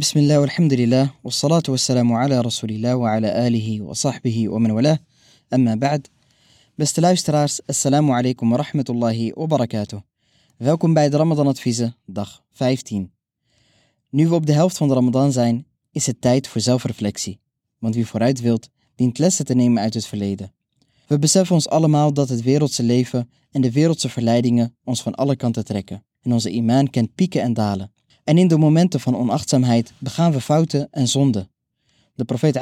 بسم الله والحمد لله والصلاة والسلام على رسول الله وعلى آله وصحبه ومن والاه أما بعد Beste luisteraars, assalamu alaikum wa rahmatullahi wa barakatuh. Welkom bij de Ramadan Adviezen, dag 15. Nu we op de helft van de Ramadan zijn, is het tijd voor zelfreflectie. Want wie vooruit wilt, dient lessen te nemen uit het verleden. We beseffen ons allemaal dat het wereldse leven en de wereldse verleidingen ons van alle kanten trekken. En onze imaan kent pieken en dalen. En in de momenten van onachtzaamheid begaan we fouten en zonden. De profeet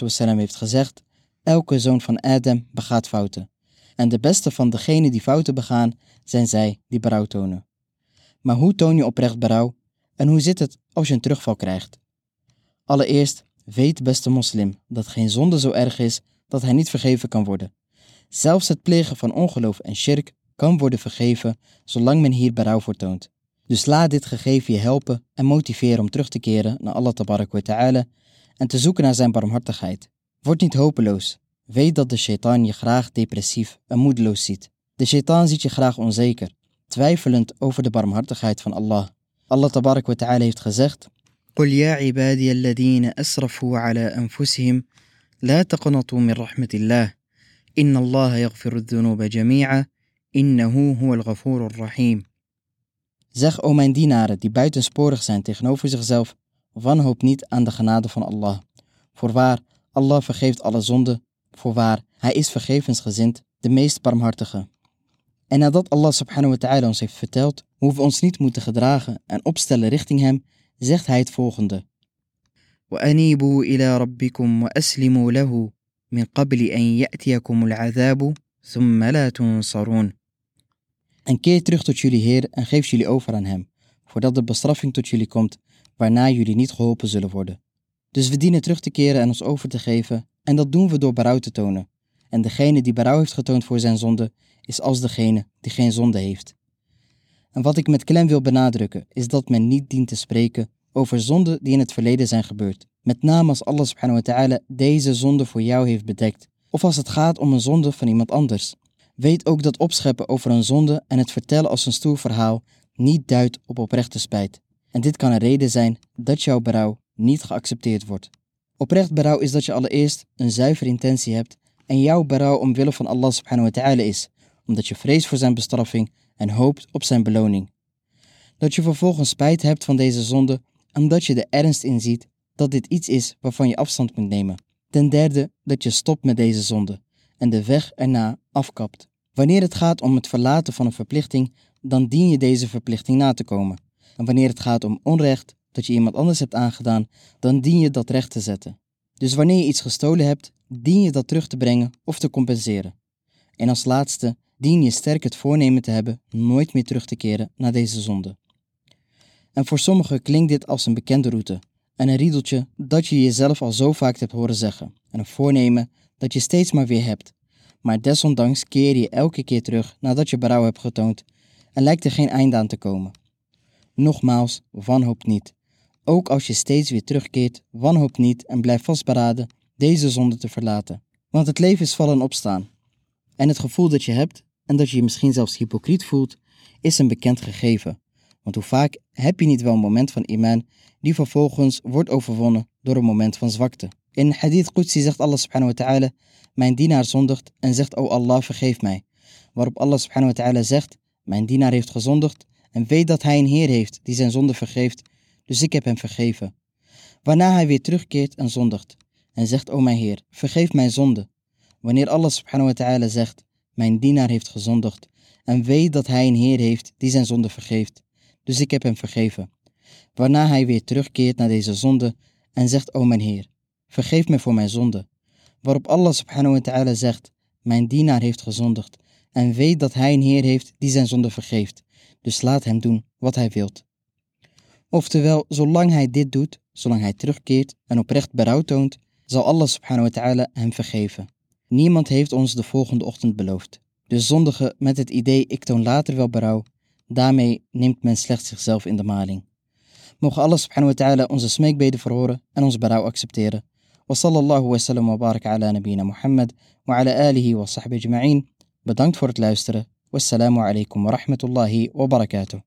wassalam, heeft gezegd, elke zoon van Adam begaat fouten. En de beste van degenen die fouten begaan, zijn zij die berouw tonen. Maar hoe toon je oprecht berouw en hoe zit het als je een terugval krijgt? Allereerst, weet beste moslim dat geen zonde zo erg is dat hij niet vergeven kan worden. Zelfs het plegen van ongeloof en shirk kan worden vergeven zolang men hier berouw voor toont. Dus laat dit gegeven je helpen en motiveren om terug te keren naar Allah tabarak wa ta'ala en te zoeken naar zijn barmhartigheid. Word niet hopeloos. Weet dat de shaitaan je graag depressief en moedeloos ziet. De shaitaan ziet je graag onzeker, twijfelend over de barmhartigheid van Allah. Allah tabarak wa ta'ala heeft gezegd قل يا عبادي الذين أسرفوا على أنفسهم لا تقنطوا من رحمة الله إن الله يغفر الذنوب جميعا إنه هو الغفور الرحيم Zeg, o mijn dienaren die buitensporig zijn tegenover zichzelf, wanhoop niet aan de genade van Allah. Voorwaar, Allah vergeeft alle zonden. Voorwaar, Hij is vergevensgezind, de meest barmhartige. En nadat Allah subhanahu wa ta'ala ons heeft verteld hoe we ons niet moeten gedragen en opstellen richting Hem, zegt Hij het volgende. وأنيبوا إلى ربكم وأسلموا له من قبل أن يأتيكم العذاب ثم لا تنصرون en keer terug tot jullie Heer en geef jullie over aan Hem, voordat de bestraffing tot jullie komt, waarna jullie niet geholpen zullen worden. Dus we dienen terug te keren en ons over te geven, en dat doen we door berouw te tonen. En degene die berouw heeft getoond voor zijn zonde, is als degene die geen zonde heeft. En wat ik met klem wil benadrukken, is dat men niet dient te spreken over zonden die in het verleden zijn gebeurd. Met name als Allah subhanahu wa ta'ala deze zonde voor jou heeft bedekt. Of als het gaat om een zonde van iemand anders. Weet ook dat opscheppen over een zonde en het vertellen als een stoer verhaal niet duidt op oprechte spijt. En dit kan een reden zijn dat jouw berouw niet geaccepteerd wordt. Oprecht berouw is dat je allereerst een zuivere intentie hebt en jouw berouw omwille van Allah subhanahu wa ta'ala is, omdat je vreest voor zijn bestraffing en hoopt op zijn beloning. Dat je vervolgens spijt hebt van deze zonde omdat je de ernst inziet dat dit iets is waarvan je afstand moet nemen. Ten derde dat je stopt met deze zonde en de weg erna afkapt. Wanneer het gaat om het verlaten van een verplichting, dan dien je deze verplichting na te komen. En wanneer het gaat om onrecht dat je iemand anders hebt aangedaan, dan dien je dat recht te zetten. Dus wanneer je iets gestolen hebt, dien je dat terug te brengen of te compenseren. En als laatste dien je sterk het voornemen te hebben nooit meer terug te keren naar deze zonde. En voor sommigen klinkt dit als een bekende route en een riedeltje dat je jezelf al zo vaak hebt horen zeggen en een voornemen dat je steeds maar weer hebt. Maar desondanks keer je elke keer terug nadat je berouw hebt getoond en lijkt er geen einde aan te komen. Nogmaals, wanhoop niet. Ook als je steeds weer terugkeert, wanhoop niet en blijf vastberaden deze zonde te verlaten. Want het leven is vallen en opstaan. En het gevoel dat je hebt, en dat je je misschien zelfs hypocriet voelt, is een bekend gegeven. Want hoe vaak heb je niet wel een moment van iman die vervolgens wordt overwonnen door een moment van zwakte. In Hadith Qudsi zegt Allah subhanahu wa ta'ala, mijn dienaar zondigt en zegt, o Allah vergeef mij. Waarop Allah subhanahu wa ta'ala zegt, mijn dienaar heeft gezondigd en weet dat hij een Heer heeft die zijn zonde vergeeft, dus ik heb hem vergeven. Waarna hij weer terugkeert en zondigt en zegt, o mijn Heer, vergeef mijn zonde. Wanneer Allah subhanahu wa ta'ala zegt, mijn dienaar heeft gezondigd en weet dat hij een Heer heeft die zijn zonde vergeeft, dus ik heb hem vergeven. Waarna hij weer terugkeert naar deze zonde en zegt, o mijn Heer, vergeef me voor mijn zonde. Waarop Allah subhanahu wa ta'ala zegt, mijn dienaar heeft gezondigd en weet dat hij een Heer heeft die zijn zonde vergeeft, dus laat hem doen wat hij wilt. Oftewel, zolang hij dit doet, zolang hij terugkeert en oprecht berouw toont, zal Allah subhanahu wa ta'ala hem vergeven. Niemand heeft ons de volgende ochtend beloofd. Dus zondigen met het idee ik toon later wel berouw, daarmee neemt men slechts zichzelf in de maling. Mogen Allah subhanahu wa ta'ala onze smeekbeden verhoren en ons berouw accepteren. وصلى الله وسلم وبارك على نبينا محمد وعلى آله وصحبه أجمعين. بدانكت فورت لايستر والسلام عليكم ورحمة الله وبركاته